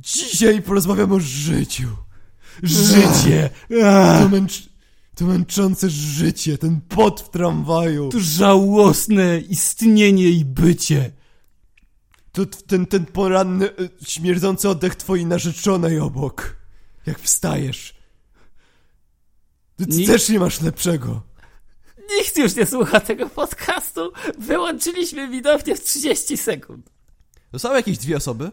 Dzisiaj porozmawiam o życiu. Życie! To, męcz... to męczące życie, ten pot w tramwaju. To żałosne istnienie i bycie. To ten, ten poranny, e, śmierdzący oddech twojej narzeczonej obok. Jak wstajesz. Ty też nie masz lepszego. Nikt już nie słucha tego podcastu. Wyłączyliśmy widownię w 30 sekund. Zostały jakieś dwie osoby,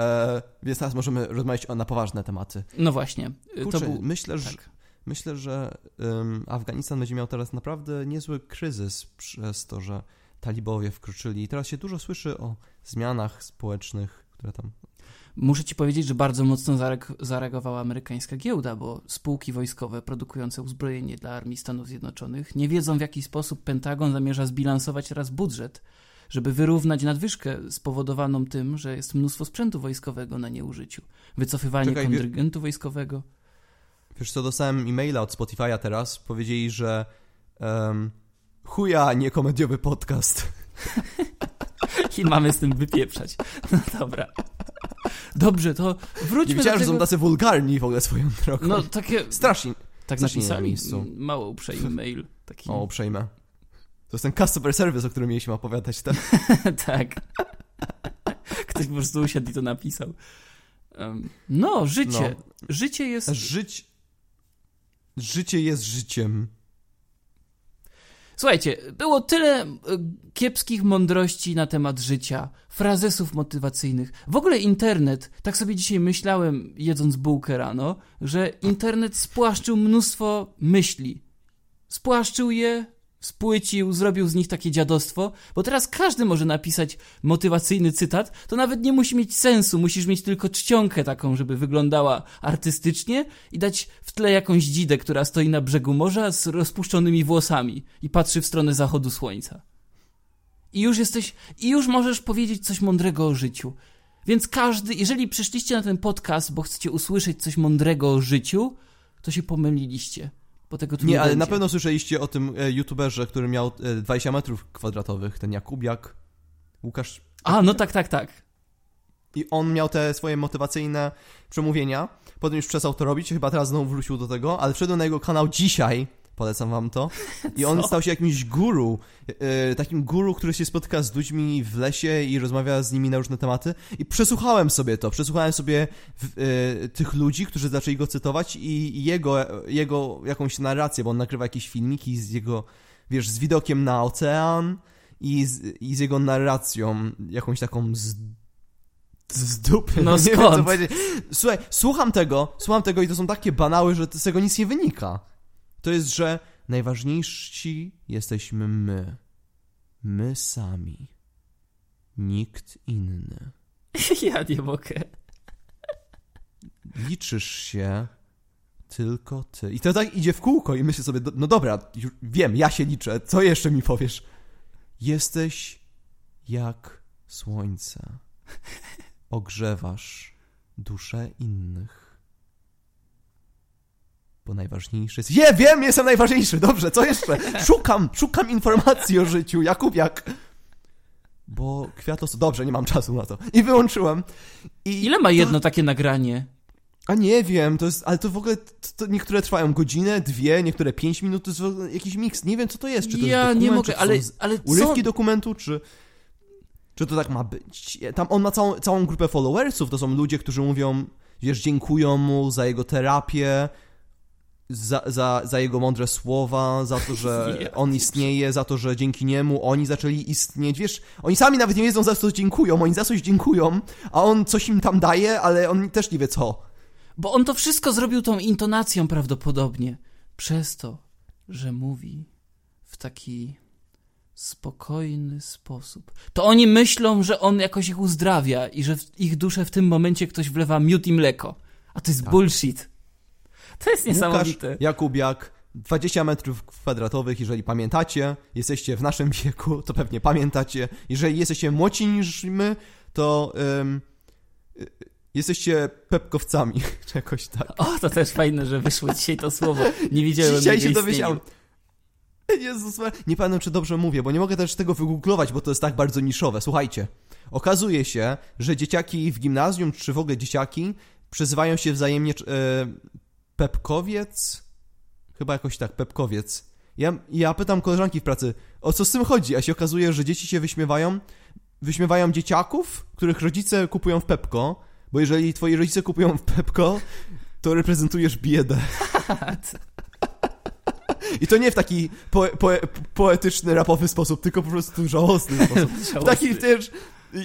e, więc teraz możemy rozmawiać o, na poważne tematy. No właśnie. Kurczę, to był... myślę, że, tak. myślę, że em, Afganistan będzie miał teraz naprawdę niezły kryzys przez to, że talibowie wkroczyli. I teraz się dużo słyszy o zmianach społecznych, które tam... Muszę ci powiedzieć, że bardzo mocno zareagowała amerykańska giełda, bo spółki wojskowe produkujące uzbrojenie dla armii Stanów Zjednoczonych nie wiedzą w jaki sposób Pentagon zamierza zbilansować teraz budżet, żeby wyrównać nadwyżkę spowodowaną tym, że jest mnóstwo sprzętu wojskowego na nieużyciu. Wycofywanie Czekaj, wie- kontryngentu wojskowego. Wiesz co, dostałem e-maila od Spotify'a teraz, powiedzieli, że um, chuja, nie komediowy podcast. I mamy z tym wypieprzać. No dobra. Dobrze, to wróćmy Nie wiedziałem, do że są tego... tacy wulgarni w ogóle swoją drogą. No takie... Strasznie. Tak napisali? Mało uprzejmy mail. Taki... O, uprzejme. To jest ten customer service, o którym mieliśmy opowiadać. Tak? tak. Ktoś po prostu usiadł i to napisał. Em, No, życie. Życie jest. Żyć... Życie jest życiem. Słuchajcie, było tyle kiepskich mądrości na temat życia, frazesów motywacyjnych. W ogóle internet, tak sobie dzisiaj myślałem, jedząc bułkę rano, że internet spłaszczył mnóstwo myśli. Spłaszczył je, spłycił, zrobił z nich takie dziadostwo, bo teraz każdy może napisać motywacyjny cytat, to nawet nie musi mieć sensu, musisz mieć tylko czcionkę taką, żeby wyglądała artystycznie i dać w tle jakąś dzidę, która stoi na brzegu morza z rozpuszczonymi włosami i patrzy w stronę zachodu słońca. I już jesteś, i już możesz powiedzieć coś mądrego o życiu. Więc każdy, jeżeli przyszliście na ten podcast, bo chcecie usłyszeć coś mądrego o życiu, to się pomyliliście. Tego nie, ale będzie. na pewno słyszeliście o tym e, youtuberze, który miał e, 20 metrów kwadratowych, ten Jakubiak, Łukasz. A, no tak, tak, tak. I on miał te swoje motywacyjne przemówienia. Potem już przestał to robić, chyba teraz znowu wrócił do tego, ale wszedłem na jego kanał dzisiaj, polecam wam to. I on stał się jakimś guru, e, takim guru, który się spotyka z ludźmi w lesie i rozmawia z nimi na różne tematy. I przesłuchałem sobie to, przesłuchałem sobie w, e, tych ludzi, którzy zaczęli go cytować i, jego, jego jakąś narrację, bo on nagrywa jakieś filmiki z jego, wiesz, z widokiem na ocean i z, i z jego narracją, jakąś taką z z dupy. No nie wiem, skąd? Słuchaj, słucham tego, słucham tego i to są takie banały, że z tego nic nie wynika. To jest, że najważniejsi jesteśmy my. My sami. Nikt inny. Ja nie mogę. Liczysz się tylko ty. I to tak idzie w kółko i myślę sobie, do- no dobra, już wiem, ja się liczę, co jeszcze mi powiesz? Jesteś jak słońce. Ogrzewasz duszę innych. Bo najważniejszy jest... Je, wiem, jestem najważniejszy, dobrze, co jeszcze? Szukam, szukam informacji o życiu, Jakubiak. Bo kwiatos... Dobrze, nie mam czasu na to. I wyłączyłem. I Ile ma jedno takie nagranie? a nie wiem, to jest, ale to w ogóle, to, to niektóre trwają godzinę, dwie, niektóre pięć minut, to jest jakiś miks. Nie wiem, co to jest, czy to ja jest dokument, nie czy mogę, to ale, ale co? urywki dokumentu, czy, czy to tak ma być. Tam on ma całą, całą grupę followersów, to są ludzie, którzy mówią, wiesz, dziękują mu za jego terapię, za, za, za jego mądre słowa, za to, że on istnieje, za to, że dzięki niemu oni zaczęli istnieć. Wiesz, oni sami nawet nie wiedzą, za co dziękują, oni za coś dziękują, a on coś im tam daje, ale on też nie wie co. Bo on to wszystko zrobił tą intonacją prawdopodobnie. Przez to, że mówi w taki spokojny sposób. To oni myślą, że on jakoś ich uzdrawia i że w ich duszę w tym momencie ktoś wlewa miód i mleko. A to jest Tak. bullshit. To jest Łukasz niesamowite. Jakubiak, 20 metrów kwadratowych, jeżeli pamiętacie, jesteście w naszym wieku, to pewnie pamiętacie. Jeżeli jesteście młodsi niż my, to y, jesteście pepkowcami, czy jakoś tak. O, to też fajne, że wyszło dzisiaj to słowo. Nie widziałem Dzisiaj się dowiedziałem. Jezus, nie pamiętam, czy dobrze mówię, bo nie mogę też tego wygooglować, bo to jest tak bardzo niszowe. Słuchajcie, okazuje się, że dzieciaki w gimnazjum, czy w ogóle dzieciaki, przezywają się wzajemnie e, Pepkowiec? Chyba jakoś tak, Pepkowiec. Ja, ja pytam koleżanki w pracy, o co z tym chodzi, a się okazuje, że dzieci się wyśmiewają, wyśmiewają dzieciaków, których rodzice kupują w Pepko, bo jeżeli twoi rodzice kupują w Pepko, to reprezentujesz biedę. I to nie w taki po, po, poetyczny, rapowy sposób, tylko po prostu żałosny sposób. W taki też...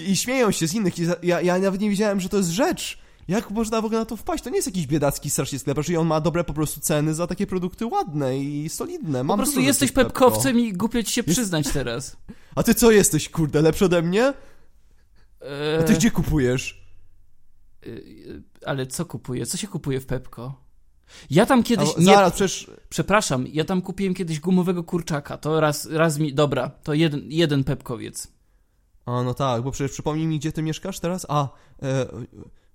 I śmieją się z innych. Ja, ja nawet nie wiedziałem, że to jest rzecz. Jak można w ogóle na to wpaść? To nie jest jakiś biedacki strasznie sklep, że on ma dobre po prostu ceny za takie produkty ładne i solidne. Mam po prostu jesteś pepkowcem i głupio ci się jest... przyznać teraz. A ty co jesteś, kurde, lepszy ode mnie? A ty gdzie kupujesz? E, ale co kupuję? Co się kupuje w Pepko? Ja tam kiedyś. A, nie, zaraz, przecież... Przepraszam, ja tam kupiłem kiedyś gumowego kurczaka. To raz, raz mi. Dobra, to jeden, jeden pepkowiec. A no tak, bo przecież przypomnij mi, gdzie ty mieszkasz teraz? A, e,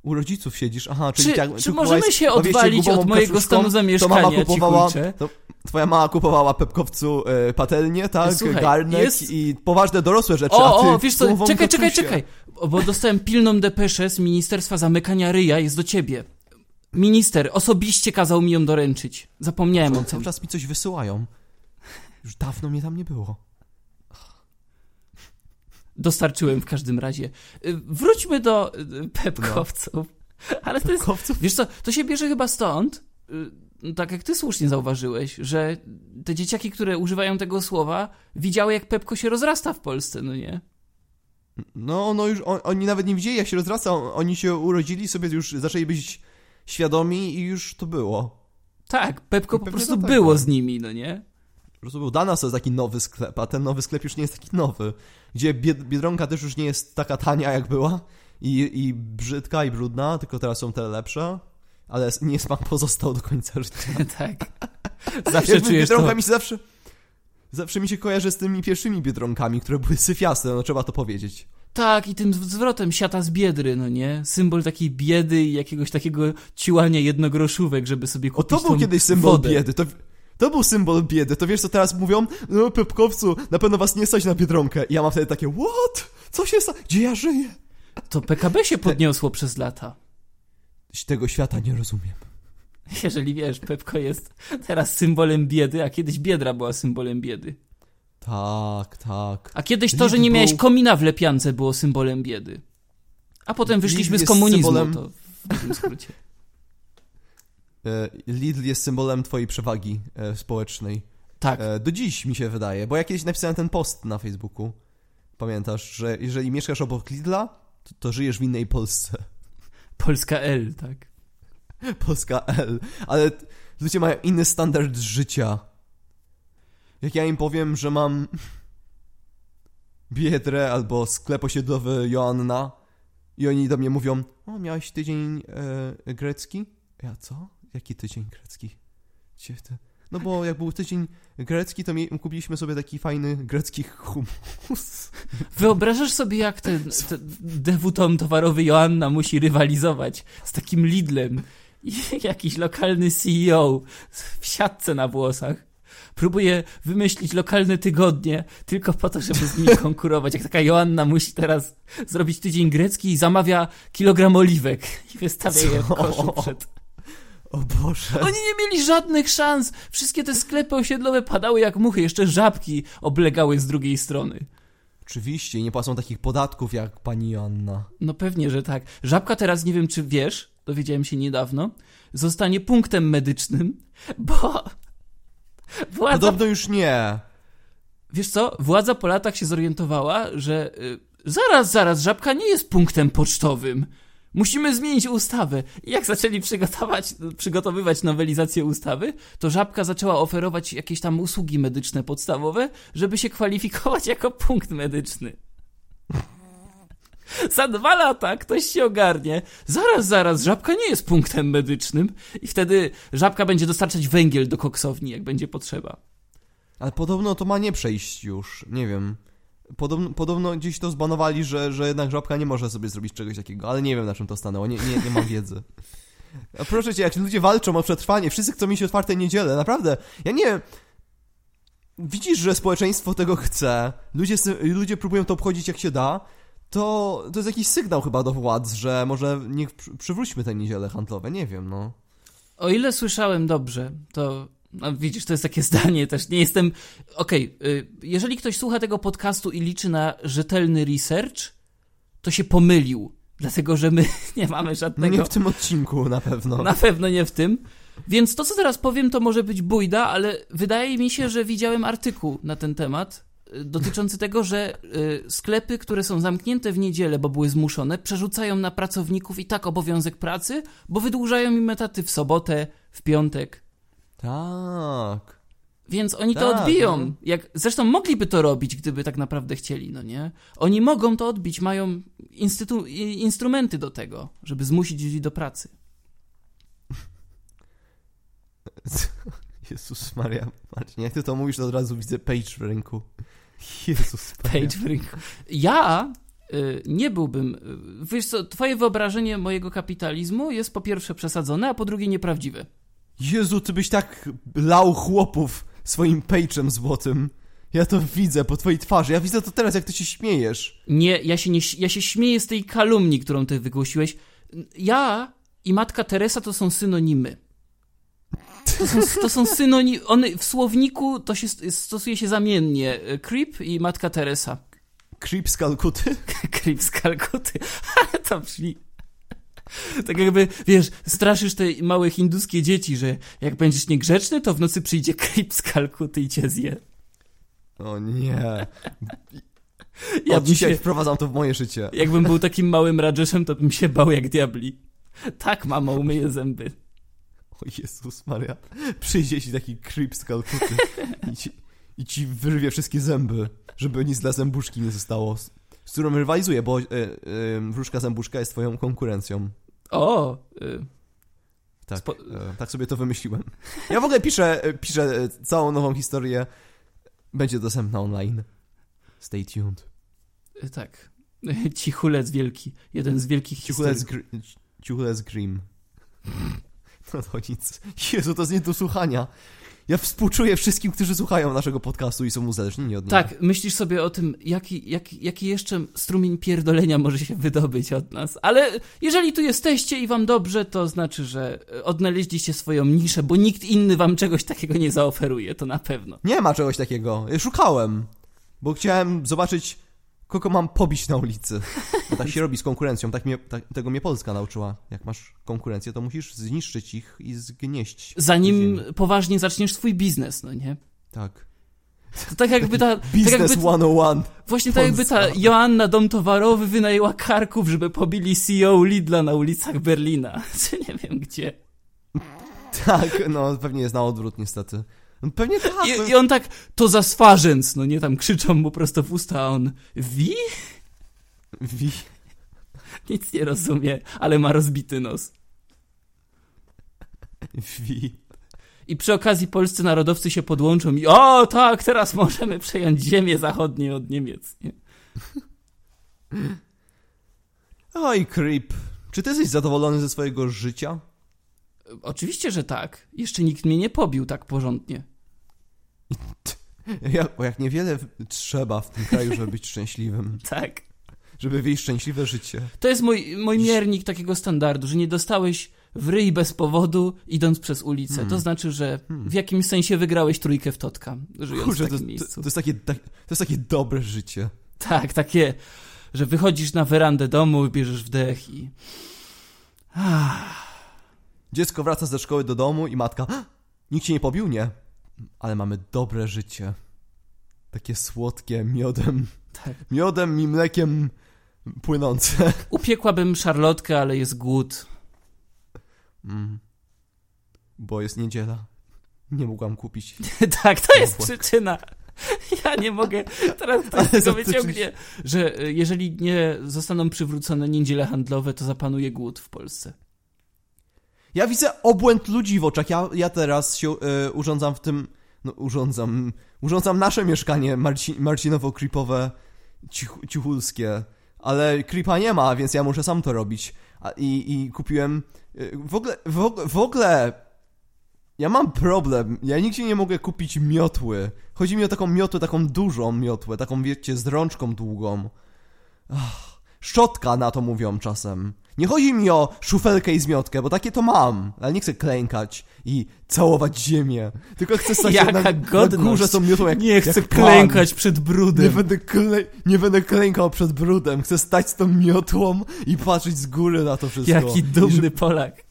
u rodziców siedzisz, aha, czyli Czy, tak, czy możemy się odwalić od mojego stanu zamieszkania, to mama kupowała, to Twoja mama kupowała Pepkowcu e, patelnię, tak, Słuchaj, garnek jest... i poważne dorosłe rzeczy, o, ty o, wiesz co, czekaj, czekaj, czekaj, bo dostałem pilną depeszę z Ministerstwa Zamykania Ryja, jest do ciebie. Minister osobiście kazał mi ją doręczyć. Zapomniałem o tym. Cały czas mi coś wysyłają. Już dawno mnie tam nie było. Dostarczyłem w każdym razie. Y, wróćmy do y, pepkowców. No. Ale to jest, wiesz co, to się bierze chyba stąd, y, tak jak ty słusznie zauważyłeś, że te dzieciaki, które używają tego słowa, widziały jak Pepko się rozrasta w Polsce, no nie? No, no już on, oni nawet nie widzieli jak się rozrasta, oni się urodzili, sobie już zaczęli być świadomi i już to było. Tak, Pepko po prostu tak było z nimi, no nie? Po prostu był Danas to jest taki nowy sklep, a ten nowy sklep już nie jest taki nowy. Gdzie Biedronka też już nie jest taka tania jak była i, i brzydka i brudna, tylko teraz są te lepsze. Ale nie smak pozostał do końca życia. tak. Zawsze Jakby czujesz Biedronka to... mi się zawsze... Zawsze mi się kojarzy z tymi pierwszymi Biedronkami, które były syfiaste, no trzeba to powiedzieć. Tak, i tym zwrotem siata z biedry, no nie? Symbol takiej biedy i jakiegoś takiego ciłania jednogroszówek, żeby sobie kupić O, to był kiedyś symbol wodę. biedy, to... To był symbol biedy, to wiesz co teraz mówią? No Pepkowcu, na pewno was nie stać na Biedronkę. I ja mam wtedy takie, what? Co się stało? Gdzie ja żyję? To PKB się podniosło przez lata. Tego świata nie rozumiem. Jeżeli wiesz, Pepko jest teraz symbolem biedy, a kiedyś Biedra była symbolem biedy. Tak, tak. A kiedyś to, że nie miałeś komina w lepiance było symbolem biedy. A potem wyszliśmy z komunizmu, symbolem... to w skrócie. E, Lidl jest symbolem twojej przewagi e, społecznej. Tak. E, do dziś mi się wydaje, bo ja kiedyś napisałem ten post na Facebooku. Pamiętasz, że jeżeli mieszkasz obok Lidla, to, to żyjesz w innej Polsce. Polska L, tak. Polska L. Ale ludzie mają inny standard życia. Jak ja im powiem, że mam Biedrę albo sklep osiedlowy Joanna i oni do mnie mówią, o, miałeś tydzień e, grecki? Ja co? Jaki tydzień grecki? Gdzie ty? No bo jak był tydzień grecki, to kupiliśmy sobie taki fajny grecki humus. Wyobrażasz sobie, jak ten, ten dewutom towarowy Joanna musi rywalizować z takim Lidlem i jakiś lokalny CEO w siatce na włosach próbuje wymyślić lokalne tygodnie tylko po to, żeby z nimi konkurować. Jak taka Joanna musi teraz zrobić tydzień grecki i zamawia kilogram oliwek i wystawia je w koszu przed o Boże. Oni nie mieli żadnych szans. Wszystkie te sklepy osiedlowe padały jak muchy. Jeszcze żabki oblegały z drugiej strony. Oczywiście, nie płacą takich podatków jak pani Joanna. No pewnie, że tak. Żabka teraz, nie wiem czy wiesz, dowiedziałem się niedawno, zostanie punktem medycznym, bo... Władza... Podobno już nie. Wiesz co, władza po latach się zorientowała, że... Y, zaraz, zaraz, żabka nie jest punktem pocztowym. Musimy zmienić ustawę. I jak zaczęli przygotować, przygotowywać nowelizację ustawy, to Żabka zaczęła oferować jakieś tam usługi medyczne podstawowe, żeby się kwalifikować jako punkt medyczny. Za dwa lata ktoś się ogarnie. Zaraz, zaraz, żabka nie jest punktem medycznym. I wtedy żabka będzie dostarczać węgiel do koksowni, jak będzie potrzeba. Ale podobno to ma nie przejść już. Nie wiem. Podobno, podobno gdzieś to zbanowali, że, że jednak żabka nie może sobie zrobić czegoś takiego, ale nie wiem na czym to stanęło, nie, nie, nie mam wiedzy. A proszę cię, jak ludzie walczą o przetrwanie, wszyscy chcą mieć otwarte niedziele, naprawdę. Ja nie wiem. widzisz, że społeczeństwo tego chce, ludzie, ludzie próbują to obchodzić jak się da, to, to jest jakiś sygnał chyba do władz, że może niech przy- przywróćmy te niedziele handlowe, nie wiem, no. O ile słyszałem dobrze, to. No widzisz, to jest takie zdanie też. Nie jestem. Okej, y, jeżeli ktoś słucha tego podcastu i liczy na rzetelny research, to się pomylił. Dlatego, że my nie mamy żadnego. nie w tym odcinku na pewno. Na pewno nie w tym. Więc to, co teraz powiem, to może być bójda, ale wydaje mi się, że widziałem artykuł na ten temat y, dotyczący tego, że y, sklepy, które są zamknięte w niedzielę, bo były zmuszone, przerzucają na pracowników i tak obowiązek pracy, bo wydłużają im etaty w sobotę, w piątek. Tak. Więc oni to Tak, odbiją. no. Jak, zresztą mogliby to robić, gdyby tak naprawdę chcieli, no nie? Oni mogą to odbić, mają instytu- instrumenty do tego, żeby zmusić ludzi do pracy. Jezus Maria, Marcin, jak ty to mówisz, to od razu widzę page w ręku. Jezus Maria. Page w rynku. Ja y, nie byłbym. Y, wiesz co, twoje wyobrażenie mojego kapitalizmu jest po pierwsze przesadzone, a po drugie nieprawdziwe. Jezu, ty byś tak lał chłopów swoim page'em złotym. Ja to widzę po twojej twarzy. Ja widzę to teraz, jak ty się śmiejesz. Nie, ja się, nie, ja się śmieję z tej kalumni, którą ty wygłosiłeś. Ja i matka Teresa to są synonimy. To są, to są synonimy. One w słowniku to się stosuje się zamiennie. Creep i matka Teresa. Creep z Kalkuty? Creep z Kalkuty. To brzmi. Tak jakby, wiesz, straszysz te małe hinduskie dzieci, że jak będziesz niegrzeczny, to w nocy przyjdzie creep z Kalkuty i cię zje. O nie. Ja Od dzisiaj się, wprowadzam to w moje życie. jakbym był takim małym Rajeszem, to bym się bał jak diabli. Tak, mamo, umyję zęby. O Jezus Maria. Przyjdzie ci taki creep z Kalkuty i ci, i ci wyrwie wszystkie zęby, żeby nic dla zębuszki nie zostało. Z, którą rywalizuje, bo e, e, wróżka zębuszka jest twoją konkurencją. O, y, Tak, Spo- e, tak sobie to wymyśliłem. Ja w ogóle piszę, piszę całą nową historię. Będzie dostępna online. Stay tuned. y, tak. Cichulec wielki. Jeden z wielkich Cichulec, gr- cichulec Grimm. No to nic. Jezu, to jest nie do słuchania. Ja współczuję wszystkim, którzy słuchają naszego podcastu i są uzależnieni od niego. Tak, myślisz sobie o tym, jaki, jaki, jaki jeszcze strumień pierdolenia może się wydobyć od nas. Ale jeżeli tu jesteście i wam dobrze, to znaczy, że odnaleźliście swoją niszę, bo nikt inny wam czegoś takiego nie zaoferuje, to na pewno. Nie ma czegoś takiego. Szukałem, bo chciałem zobaczyć, kogo mam pobić na ulicy. Bo tak się robi z konkurencją. Tak mnie, tak, tego mnie Polska nauczyła. Jak masz konkurencję, to musisz zniszczyć ich i zgnieść. Zanim poważnie zaczniesz swój biznes, no nie? Tak. To tak jakby ta, tak Biznes jakby, 101. właśnie tak jakby ta Polska. Joanna Dom Towarowy wynajęła karków, żeby pobili CEO Lidla na ulicach Berlina. Czy nie wiem gdzie. Tak, no pewnie jest na odwrót niestety. No, Pewnie tak. no. I, I on tak, to za swarzęc, no nie, tam krzyczą mu prosto w usta, a on, wi? Wi- Nic nie rozumie, ale ma rozbity nos. Wi. I przy okazji polscy narodowcy się podłączą i o tak, teraz możemy przejąć ziemię zachodnie od Niemiec. Nie? Oj, creep. Czy ty jesteś zadowolony ze swojego życia? Oczywiście, że tak. Jeszcze nikt mnie nie pobił tak porządnie. Jak, jak niewiele trzeba w tym kraju, żeby być szczęśliwym. Tak. Żeby wieść szczęśliwe życie. To jest mój, mój miernik takiego standardu, że nie dostałeś w ryj bez powodu, idąc przez ulicę. Hmm. To znaczy, że w jakimś sensie wygrałeś trójkę w Totka, żyjąc Kurczę, w to, takim to, miejscu. to, jest takie, tak, to jest takie dobre życie. Tak, takie, że wychodzisz na werandę domu, bierzesz wdech i... Ah, Dziecko wraca ze szkoły do domu i matka. "Ah, Nikt cię nie pobił? Nie. Ale mamy dobre życie. Takie słodkie, miodem. tak. Miodem i mlekiem płynące. Upiekłabym szarlotkę, ale jest głód. Mm. Bo jest niedziela. Nie mogłam kupić. tak, to jest przyczyna. Ja nie mogę. Teraz ktoś Ale tego wyciągnie, że y, jeżeli nie zostaną przywrócone niedziele handlowe, to zapanuje głód w Polsce. Ja widzę obłęd ludzi w oczach. Ja, ja teraz się e, urządzam w tym. No, urządzam. Urządzam nasze mieszkanie Marci, Marcinowo-creepowe, cichu, cichulskie. Ale creepa nie ma, więc ja muszę sam to robić. A, i, I kupiłem. e, W ogóle, w, og- w ogóle. Ja mam problem. Ja nigdzie nie mogę kupić miotły. Chodzi mi o taką miotłę, taką dużą miotłę, taką wiecie, z rączką długą. Ach, szczotka na to mówią czasem. Nie chodzi mi o szufelkę i zmiotkę, bo takie to mam, ale nie chcę klękać i całować ziemię. Tylko chcę stać Jaka na, na górze tą miotłą jak Nie chcę jak pan. klękać przed Nie brudem. będę, klę... nie będę klękał przed brudem. Chcę stać z tą miotłą i patrzeć z góry na to wszystko. Jaki dumny Polak.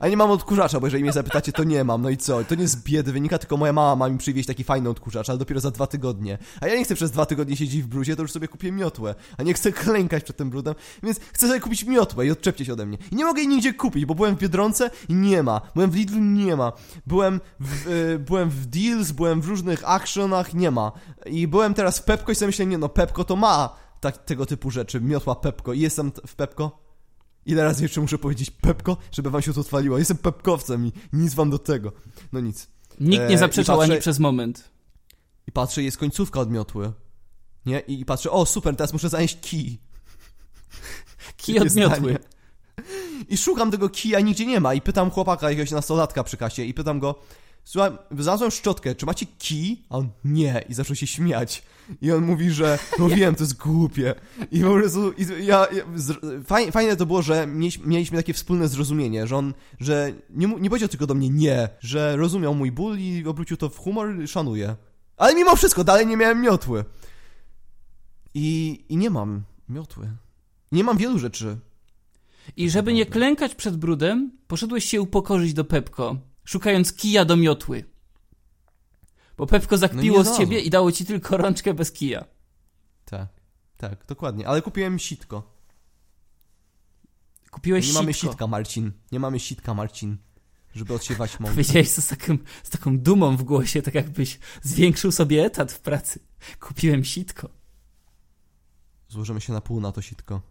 A nie mam odkurzacza, bo jeżeli mnie zapytacie, to nie mam. No i co? To nie z biedy wynika, tylko moja mama ma mi przywieźć taki fajny odkurzacz, ale dopiero za dwa tygodnie. A ja nie chcę przez dwa tygodnie siedzieć w brudzie, to już sobie kupię miotłę. A nie chcę klękać przed tym brudem, więc chcę sobie kupić miotłę i odczepcie się ode mnie. I nie mogę jej nigdzie kupić, bo byłem w Biedronce i nie ma. Byłem w Lidlu, nie ma. Byłem w, y, byłem w Deals, byłem w różnych actionach, nie ma. I byłem teraz w Pepko i sobie myślę, nie no, Pepko to ma tak, tego typu rzeczy. Miotła Pepko. I jestem w Pepko. Ile razy jeszcze muszę powiedzieć Pepko, żeby wam się to odwaliło? Jestem Pepkowcem i nic wam do tego. No nic. Nikt E, nie i zaprzeczał patrzę- ani przez moment. I patrzę, jest końcówka od miotły. Nie? I, i patrzę, o super, teraz muszę zanieść kij. Kij odmiotły. I szukam tego kija, nigdzie nie ma. I pytam chłopaka, jakiegoś nastolatka przy kasie i pytam go, słuchaj, znalazłem szczotkę, czy macie kij? A on, nie. I zaczął się śmiać. I on mówi, że, no wiem, to jest głupie. I po prostu, i ja, ja z, fajne, fajne to było, że mieliśmy, mieliśmy takie wspólne zrozumienie, że on, że nie, nie powiedział tylko do mnie nie, że rozumiał mój ból i obrócił to w humor i szanuje. Ale mimo wszystko, dalej nie miałem miotły. I, i nie mam miotły. Nie mam wielu rzeczy. I żeby nie klękać przed brudem, poszedłeś się upokorzyć do Pepko, szukając kija do miotły. Bo Pepko zakpiło nie z ciebie i dało ci tylko rączkę bez kija. Tak, tak, dokładnie. Ale kupiłem sitko. Kupiłeś nie mamy sitka, Marcin. Nie mamy sitka, Marcin. Żeby odsiewać mąkę. Powiedziałeś to z, takim, z taką dumą w głosie, tak jakbyś zwiększył sobie etat w pracy. Kupiłem sitko. Złożymy się na pół na to sitko.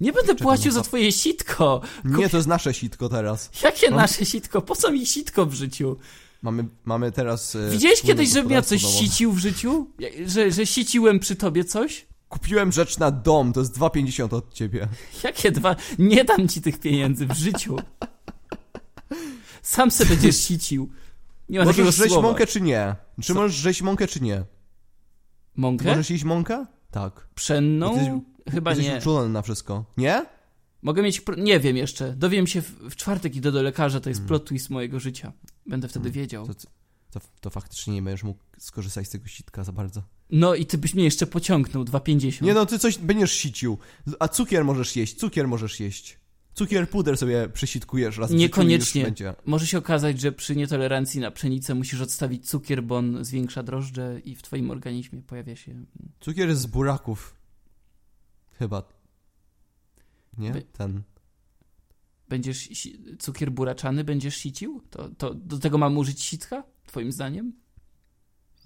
Nie będę Czekam płacił za twoje sitko. Nie, to jest nasze sitko teraz. Jakie No. nasze sitko? Po co mi sitko w życiu? Mamy, mamy teraz... E, Widziałeś kiedyś, żebym ja coś domowe. sicił w życiu? Że, że siciłem przy tobie coś? Kupiłem rzecz na dom, to jest 2,50 od ciebie. Jakie dwa? Nie dam ci tych pieniędzy w życiu. Sam se będziesz sicił. Nie ma Możesz słowa. mąkę czy nie? Czy Co? możesz rzeź mąkę czy nie? Mąkę? Możesz jeść mąkę? Tak. Pszenną? Chyba Jesteś nie. uczulony na wszystko. Nie? Mogę mieć... Nie wiem jeszcze. Dowiem się w, w czwartek idę do lekarza, to jest Mm. plot twist mojego życia. Będę wtedy wiedział. To, to, to faktycznie nie będziesz mógł skorzystać z tego sitka za bardzo. No i ty byś mnie jeszcze pociągnął, 2,50. Nie no, ty coś będziesz sicił. A cukier możesz jeść, cukier możesz jeść. Cukier, puder sobie przesitkujesz raz Niekoniecznie. Może się okazać, że przy nietolerancji na pszenicę musisz odstawić cukier, bo on zwiększa drożdże i w twoim organizmie pojawia się... Cukier jest z buraków. Chyba. Nie? By- Ten. Będziesz... Cukier buraczany będziesz sicił? To, to do tego mamy użyć sitka? Twoim zdaniem?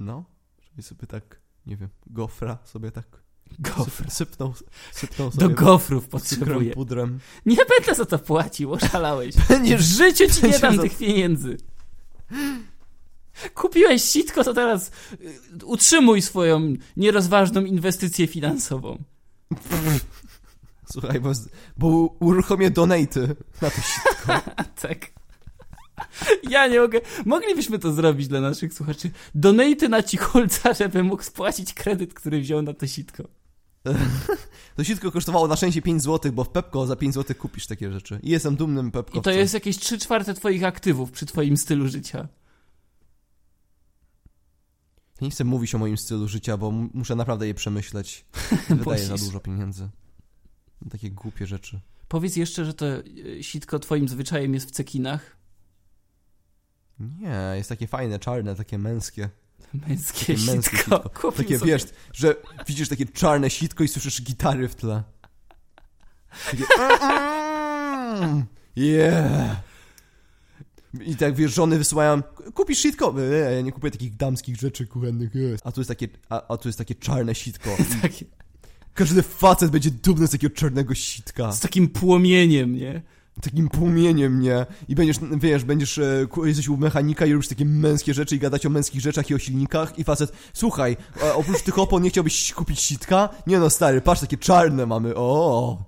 No. Żeby sobie tak, nie wiem, gofra sobie tak Gofr. syp, sypnął, sypnął sobie Do gofrów potrzebuję. pudrem. Nie będę za to płacił, oszalałeś. W Będziesz... życiu ci nie dam za- tych pieniędzy. Kupiłeś sitko, to teraz y, utrzymuj swoją nierozważną inwestycję finansową. Słuchaj, bo, bo uruchomię donaty na to sitko. Tak. Ja nie mogę. Moglibyśmy to zrobić dla naszych słuchaczy. Donate na cichulca, żeby mógł spłacić kredyt, który wziął na to sitko. To sitko kosztowało na szczęście 5 zł, bo w Pepko za 5 zł kupisz takie rzeczy. I jestem dumnym Pepkowcem. I to jest jakieś 3 czwarte twoich aktywów przy twoim stylu życia. Nie chcę mówić o moim stylu życia, bo muszę naprawdę je przemyśleć. Wydaję za dużo pieniędzy. Takie głupie rzeczy. Powiedz jeszcze, że to y, sitko twoim zwyczajem jest w cekinach. Nie, jest takie fajne, czarne, takie męskie. Męskie Takie męskie sitko. sitko. Kupił Takie sobie. wiesz, że widzisz takie czarne sitko i słyszysz gitary w tle. Takie mm, yeah. I tak wiesz, żony wysyłają, kupisz sitko? Eee, ja nie kupuję takich damskich rzeczy kuchennych. eee. A tu jest takie, a, a tu jest takie czarne sitko. Takie, każdy facet będzie dumny z takiego czarnego sitka. z takim płomieniem, nie? takim płomieniem, nie? I będziesz, wiesz, będziesz, e, jesteś u mechanika i robisz takie męskie rzeczy i gadać o męskich rzeczach i o silnikach i facet, słuchaj, e, oprócz tych opon nie chciałbyś kupić sitka? Nie no, stary, patrz, takie czarne mamy, o.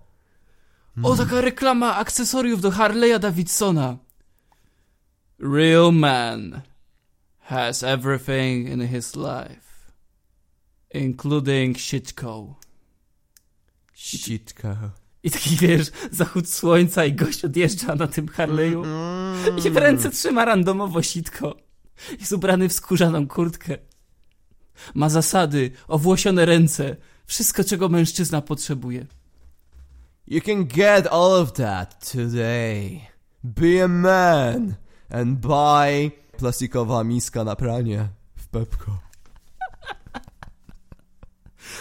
O, taka reklama akcesoriów do Harley'a Davidsona. Real man has everything in his life, including shitco. Sitka. I taki, wiesz, zachód słońca i gość odjeżdża na tym Harley'u i w ręce trzyma randomowo sitko. Jest ubrany w skórzaną kurtkę. Ma zasady, owłosione ręce, wszystko czego mężczyzna potrzebuje. You can get all of that today. Be a man and buy plastikowa miska na pranie w Pepko.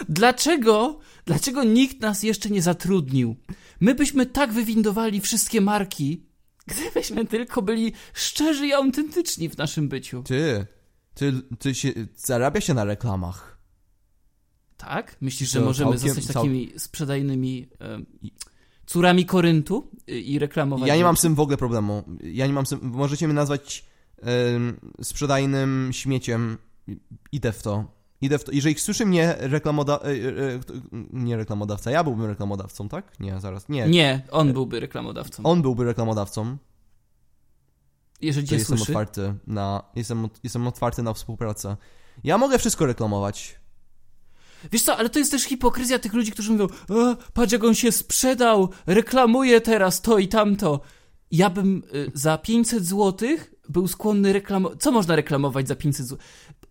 Dlaczego, dlaczego nikt nas jeszcze nie zatrudnił? My byśmy tak wywindowali wszystkie marki, gdybyśmy tylko byli szczerzy i autentyczni w naszym byciu. Ty, ty, ty się, zarabia się na reklamach. Tak? Myślisz, że możemy całkiem- zostać takimi sprzedajnymi e, córami Koryntu i- i reklamować? Ja nie mam z tym w ogóle problemu. Ja nie mam z tym, możecie mnie nazwać em, sprzedajnym śmieciem. Idę w to. Idę w to. Jeżeli słyszy mnie reklamoda... e, e, kto- nie reklamodawca, ja byłbym reklamodawcą, tak? Nie, zaraz, nie. Nie, on byłby reklamodawcą. On byłby reklamodawcą. Jeżeli cię jestem słyszy. otwarty na, jestem, jestem otwarty na współpracę. Ja mogę wszystko reklamować. Wiesz co, ale to jest też hipokryzja tych ludzi, którzy mówią, e, patrz jak on się sprzedał, reklamuje teraz to i tamto. Ja bym y, za 500 złotych był skłonny reklamować... Co można reklamować za 500 zł?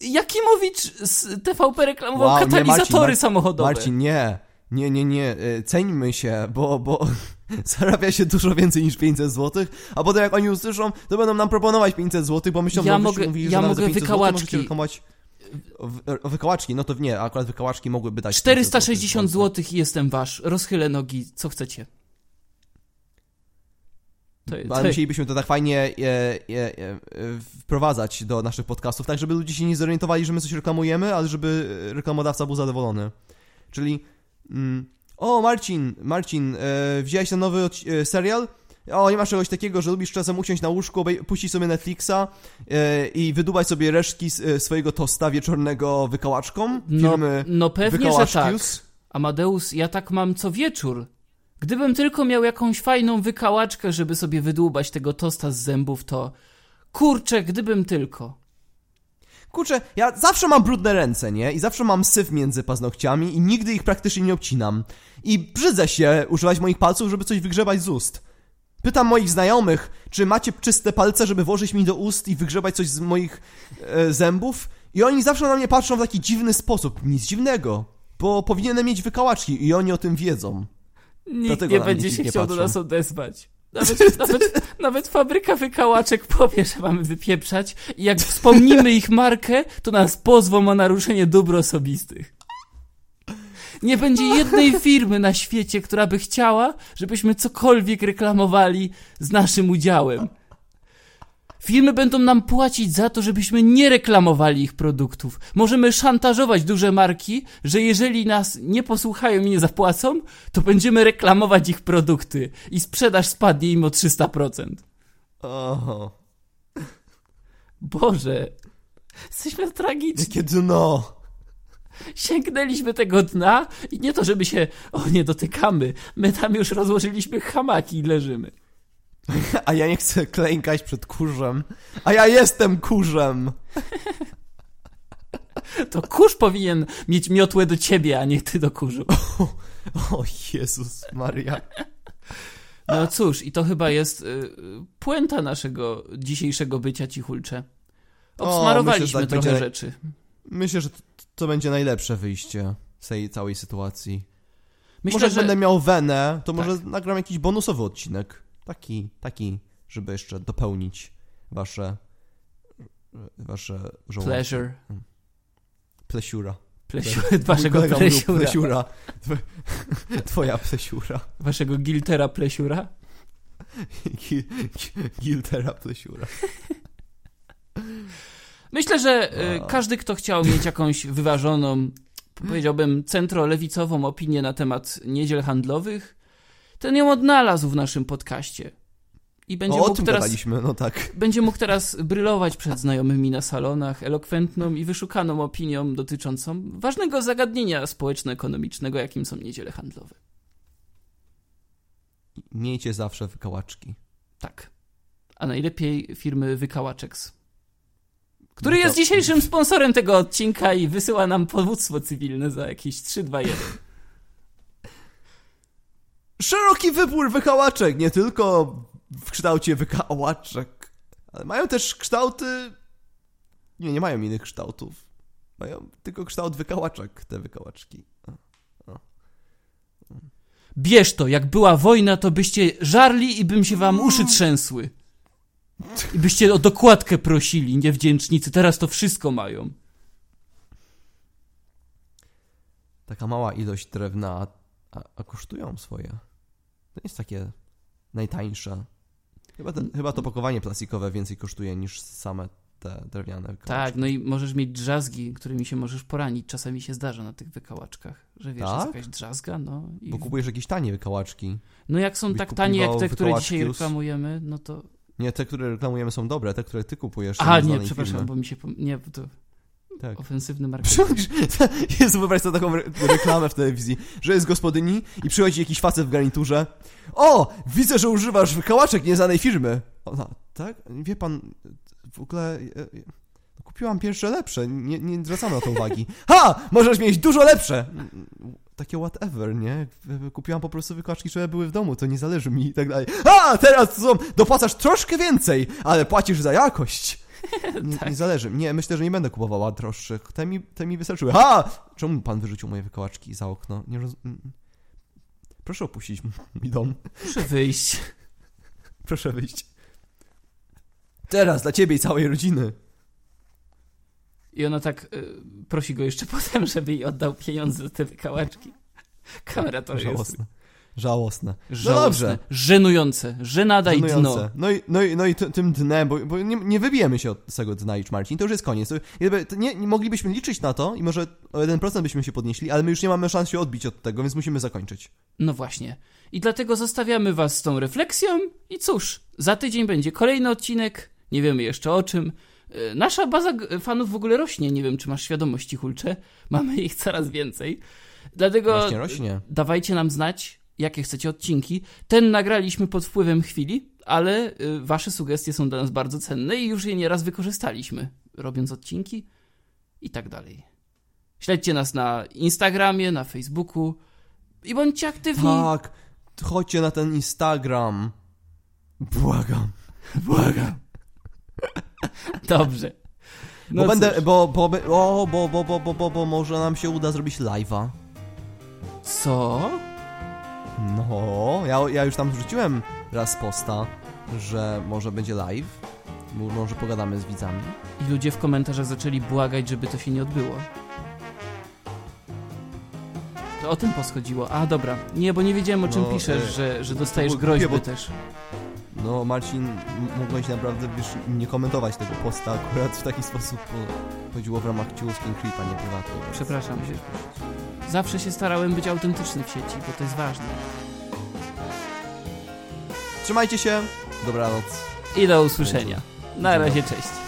Jakimowicz z TVP reklamował Wow, nie, Marcin, katalizatory Mar- samochodowe. Marcin, nie. Nie, nie, nie. e, Ceńmy się, bo, bo zarabia się dużo więcej niż 500 zł, a potem jak oni usłyszą, to będą nam proponować 500 zł, bo myślą, Ja wyście mogę- mówili, ja że mogę za 500 zł wykałaczki. możecie reklamować... O, wykałaczki, no to nie, akurat wykałaczki mogłyby dać 500 460 zł. i jestem wasz. Rozchylę nogi, co chcecie. To, Ale to, musielibyśmy to tak fajnie e, e, e, wprowadzać do naszych podcastów, tak żeby ludzie się nie zorientowali, że my coś reklamujemy, ale żeby reklamodawca był zadowolony. Czyli mm, o Marcin, Marcin, e, wziąłeś ten nowy e, serial? O, nie masz czegoś takiego, że lubisz czasem usiąść na łóżku, puścić sobie Netflixa e, i wydubać sobie resztki e, swojego tosta wieczornego wykałaczką? no, Firmy no pewnie, że tak. Amadeus, ja tak mam co wieczór. Gdybym tylko miał jakąś fajną wykałaczkę, żeby sobie wydłubać tego tosta z zębów, to... Kurczę, gdybym tylko. Kurczę, ja zawsze mam brudne ręce, nie? I zawsze mam syf między paznokciami i nigdy ich praktycznie nie obcinam. I brzydzę się używać moich palców, żeby coś wygrzebać z ust. Pytam moich znajomych, czy macie czyste palce, żeby włożyć mi do ust i wygrzebać coś z moich e, zębów? I oni zawsze na mnie patrzą w taki dziwny sposób. Nic dziwnego, bo powinienem mieć wykałaczki i oni o tym wiedzą. Nikt Dlatego nie będzie się chciał do patrzą. nas odezwać. Nawet, nawet, nawet fabryka wykałaczek powie, że mamy wypieprzać i jak wspomnimy ich markę, to nas pozwą o naruszenie dóbr osobistych. Nie będzie jednej firmy na świecie, która by chciała, żebyśmy cokolwiek reklamowali z naszym udziałem. Firmy będą nam płacić za to, żebyśmy nie reklamowali ich produktów. Możemy szantażować duże marki, że jeżeli nas nie posłuchają i nie zapłacą, to będziemy reklamować ich produkty i sprzedaż spadnie im o 300%. Oho, Boże, jesteśmy tragiczni. jakie dno. Sięgnęliśmy tego dna i nie to, żeby się o nie dotykamy. My tam już rozłożyliśmy hamaki i leżymy. A ja nie chcę klękać przed kurzem. A ja jestem kurzem. To kurz powinien mieć miotłę do ciebie, a nie ty do kurzu. O Jezus Maria. No cóż, i to chyba jest y, puenta naszego dzisiejszego bycia cichulcze. Obsmarowaliśmy myślę, że tak trochę będzie- rzeczy. Myślę, że to, to będzie najlepsze wyjście z tej całej sytuacji. Myślę, może że Tak. będę miał wenę, to może nagram jakiś bonusowy odcinek. Taki, taki, żeby jeszcze dopełnić wasze wasze żołądki. pleasure, Plesiura. plesiu, Mój waszego plesiura, plesiura. Tw- Twoja plesiura. waszego giltera plesiura. Gi- gi- Giltera plesiura. Myślę, że y, A. każdy, kto chciał mieć jakąś wyważoną, powiedziałbym, centrolewicową opinię na temat niedziel handlowych, ten ją odnalazł w naszym podcaście. I będzie O, mógł teraz no tak. będzie mógł teraz brylować przed znajomymi na salonach elokwentną i wyszukaną opinią dotyczącą ważnego zagadnienia społeczno-ekonomicznego, jakim są niedziele handlowe. Miejcie zawsze wykałaczki. Tak. A najlepiej firmy Wykałaczeks. Który No to- jest dzisiejszym sponsorem tego odcinka i wysyła nam powództwo cywilne za jakieś 3-2-1. Szeroki wybór wykałaczek, nie tylko w kształcie wykałaczek, ale mają też kształty... Nie, nie mają innych kształtów. Mają tylko kształt wykałaczek, te wykałaczki. Bierz to, jak była wojna, to byście żarli i bym się wam uszy trzęsły. I byście o dokładkę prosili, niewdzięcznicy. Teraz to wszystko mają. Taka mała ilość drewna, a, a kosztują swoje. To nie jest takie najtańsze. Chyba, ten, chyba to pakowanie plastikowe więcej kosztuje niż same te drewniane wykałaczki. Tak, no i możesz mieć drzazgi, którymi się możesz poranić. Czasami się zdarza na tych wykałaczkach, że wiesz, Tak? jest jakaś drzazga, no i... Bo kupujesz jakieś tanie wykałaczki. No jak są byś tak tanie jak te, które dzisiaj reklamujemy, no to... Nie, te, które reklamujemy są dobre, te, które ty kupujesz. z nie, przepraszam, bo mi się... pom- Nie, bo to Tak. ofensywny marketing. Jezu, wyobraź sobie taką re- reklamę w telewizji, że jest gospodyni i przychodzi jakiś facet w garniturze. O, widzę, że używasz wykałaczek nieznanej firmy. Ona, tak? Wie pan, w ogóle... e, e, Kupiłam pierwsze lepsze, nie, nie zwracamy na to uwagi. Ha! Możesz mieć dużo lepsze! Takie whatever, nie? Kupiłam po prostu wykałaczki, które były w domu, to nie zależy mi i tak dalej. A! Teraz są, dopłacasz troszkę więcej, ale płacisz za jakość. Nie, Tak. nie zależy. Nie, myślę, że nie będę kupowała droższych. Te mi, te mi wystarczyły. Ha! Czemu pan wyrzucił moje wykałaczki za okno? Nie roz... Proszę opuścić mój dom. Muszę wyjść. Proszę wyjść. Teraz dla ciebie i całej rodziny. I ona tak y, prosi go jeszcze potem, żeby jej oddał pieniądze za te wykałaczki. Kamera to jest Żałosne. Żałosne. żałosne, dobrze. żenujące, żenada i dno. No i, no i, no i tym dnem, bo, bo nie, nie wybijemy się od tego dna już, Marcin. To już jest koniec. Nie, nie moglibyśmy liczyć na to i może o 1% byśmy się podnieśli, ale my już nie mamy szans się odbić od tego, więc musimy zakończyć. No właśnie. I dlatego zostawiamy was z tą refleksją i cóż, za tydzień będzie kolejny odcinek, nie wiemy jeszcze o czym. Y, Nasza baza fanów w ogóle rośnie, nie wiem czy masz świadomość, Hulcze. Mamy ich coraz więcej. Dlatego Właśnie rośnie. dawajcie nam znać, jakie chcecie odcinki. Ten nagraliśmy pod wpływem chwili, ale y, wasze sugestie są dla nas bardzo cenne i już je nieraz wykorzystaliśmy, robiąc odcinki i tak dalej. Śledźcie nas na Instagramie, na Facebooku i bądźcie aktywni. Tak, chodźcie na ten Instagram. Błagam. Błagam. Dobrze. Bo No będę, cóż. bo, bo, o, bo, bo, bo, bo, bo, bo może nam się uda zrobić live'a. Co? No, ja, ja już tam wrzuciłem raz posta, że może będzie live. Mo- Może pogadamy z widzami. I ludzie w komentarzach zaczęli błagać, żeby to się nie odbyło. To o tym poschodziło. A, dobra. Nie, bo nie wiedziałem, o czym No, piszesz, e, że, że to dostajesz było groźby bo- też. No, Marcin, mogłeś naprawdę wiesz, nie komentować tego posta akurat w taki sposób, bo chodziło w ramach Ciulskin Creepa, nie prywatnie. Przepraszam. Zawsze się starałem być autentyczny w sieci, bo to jest ważne. Trzymajcie się, dobranoc. I do usłyszenia. Na razie, cześć.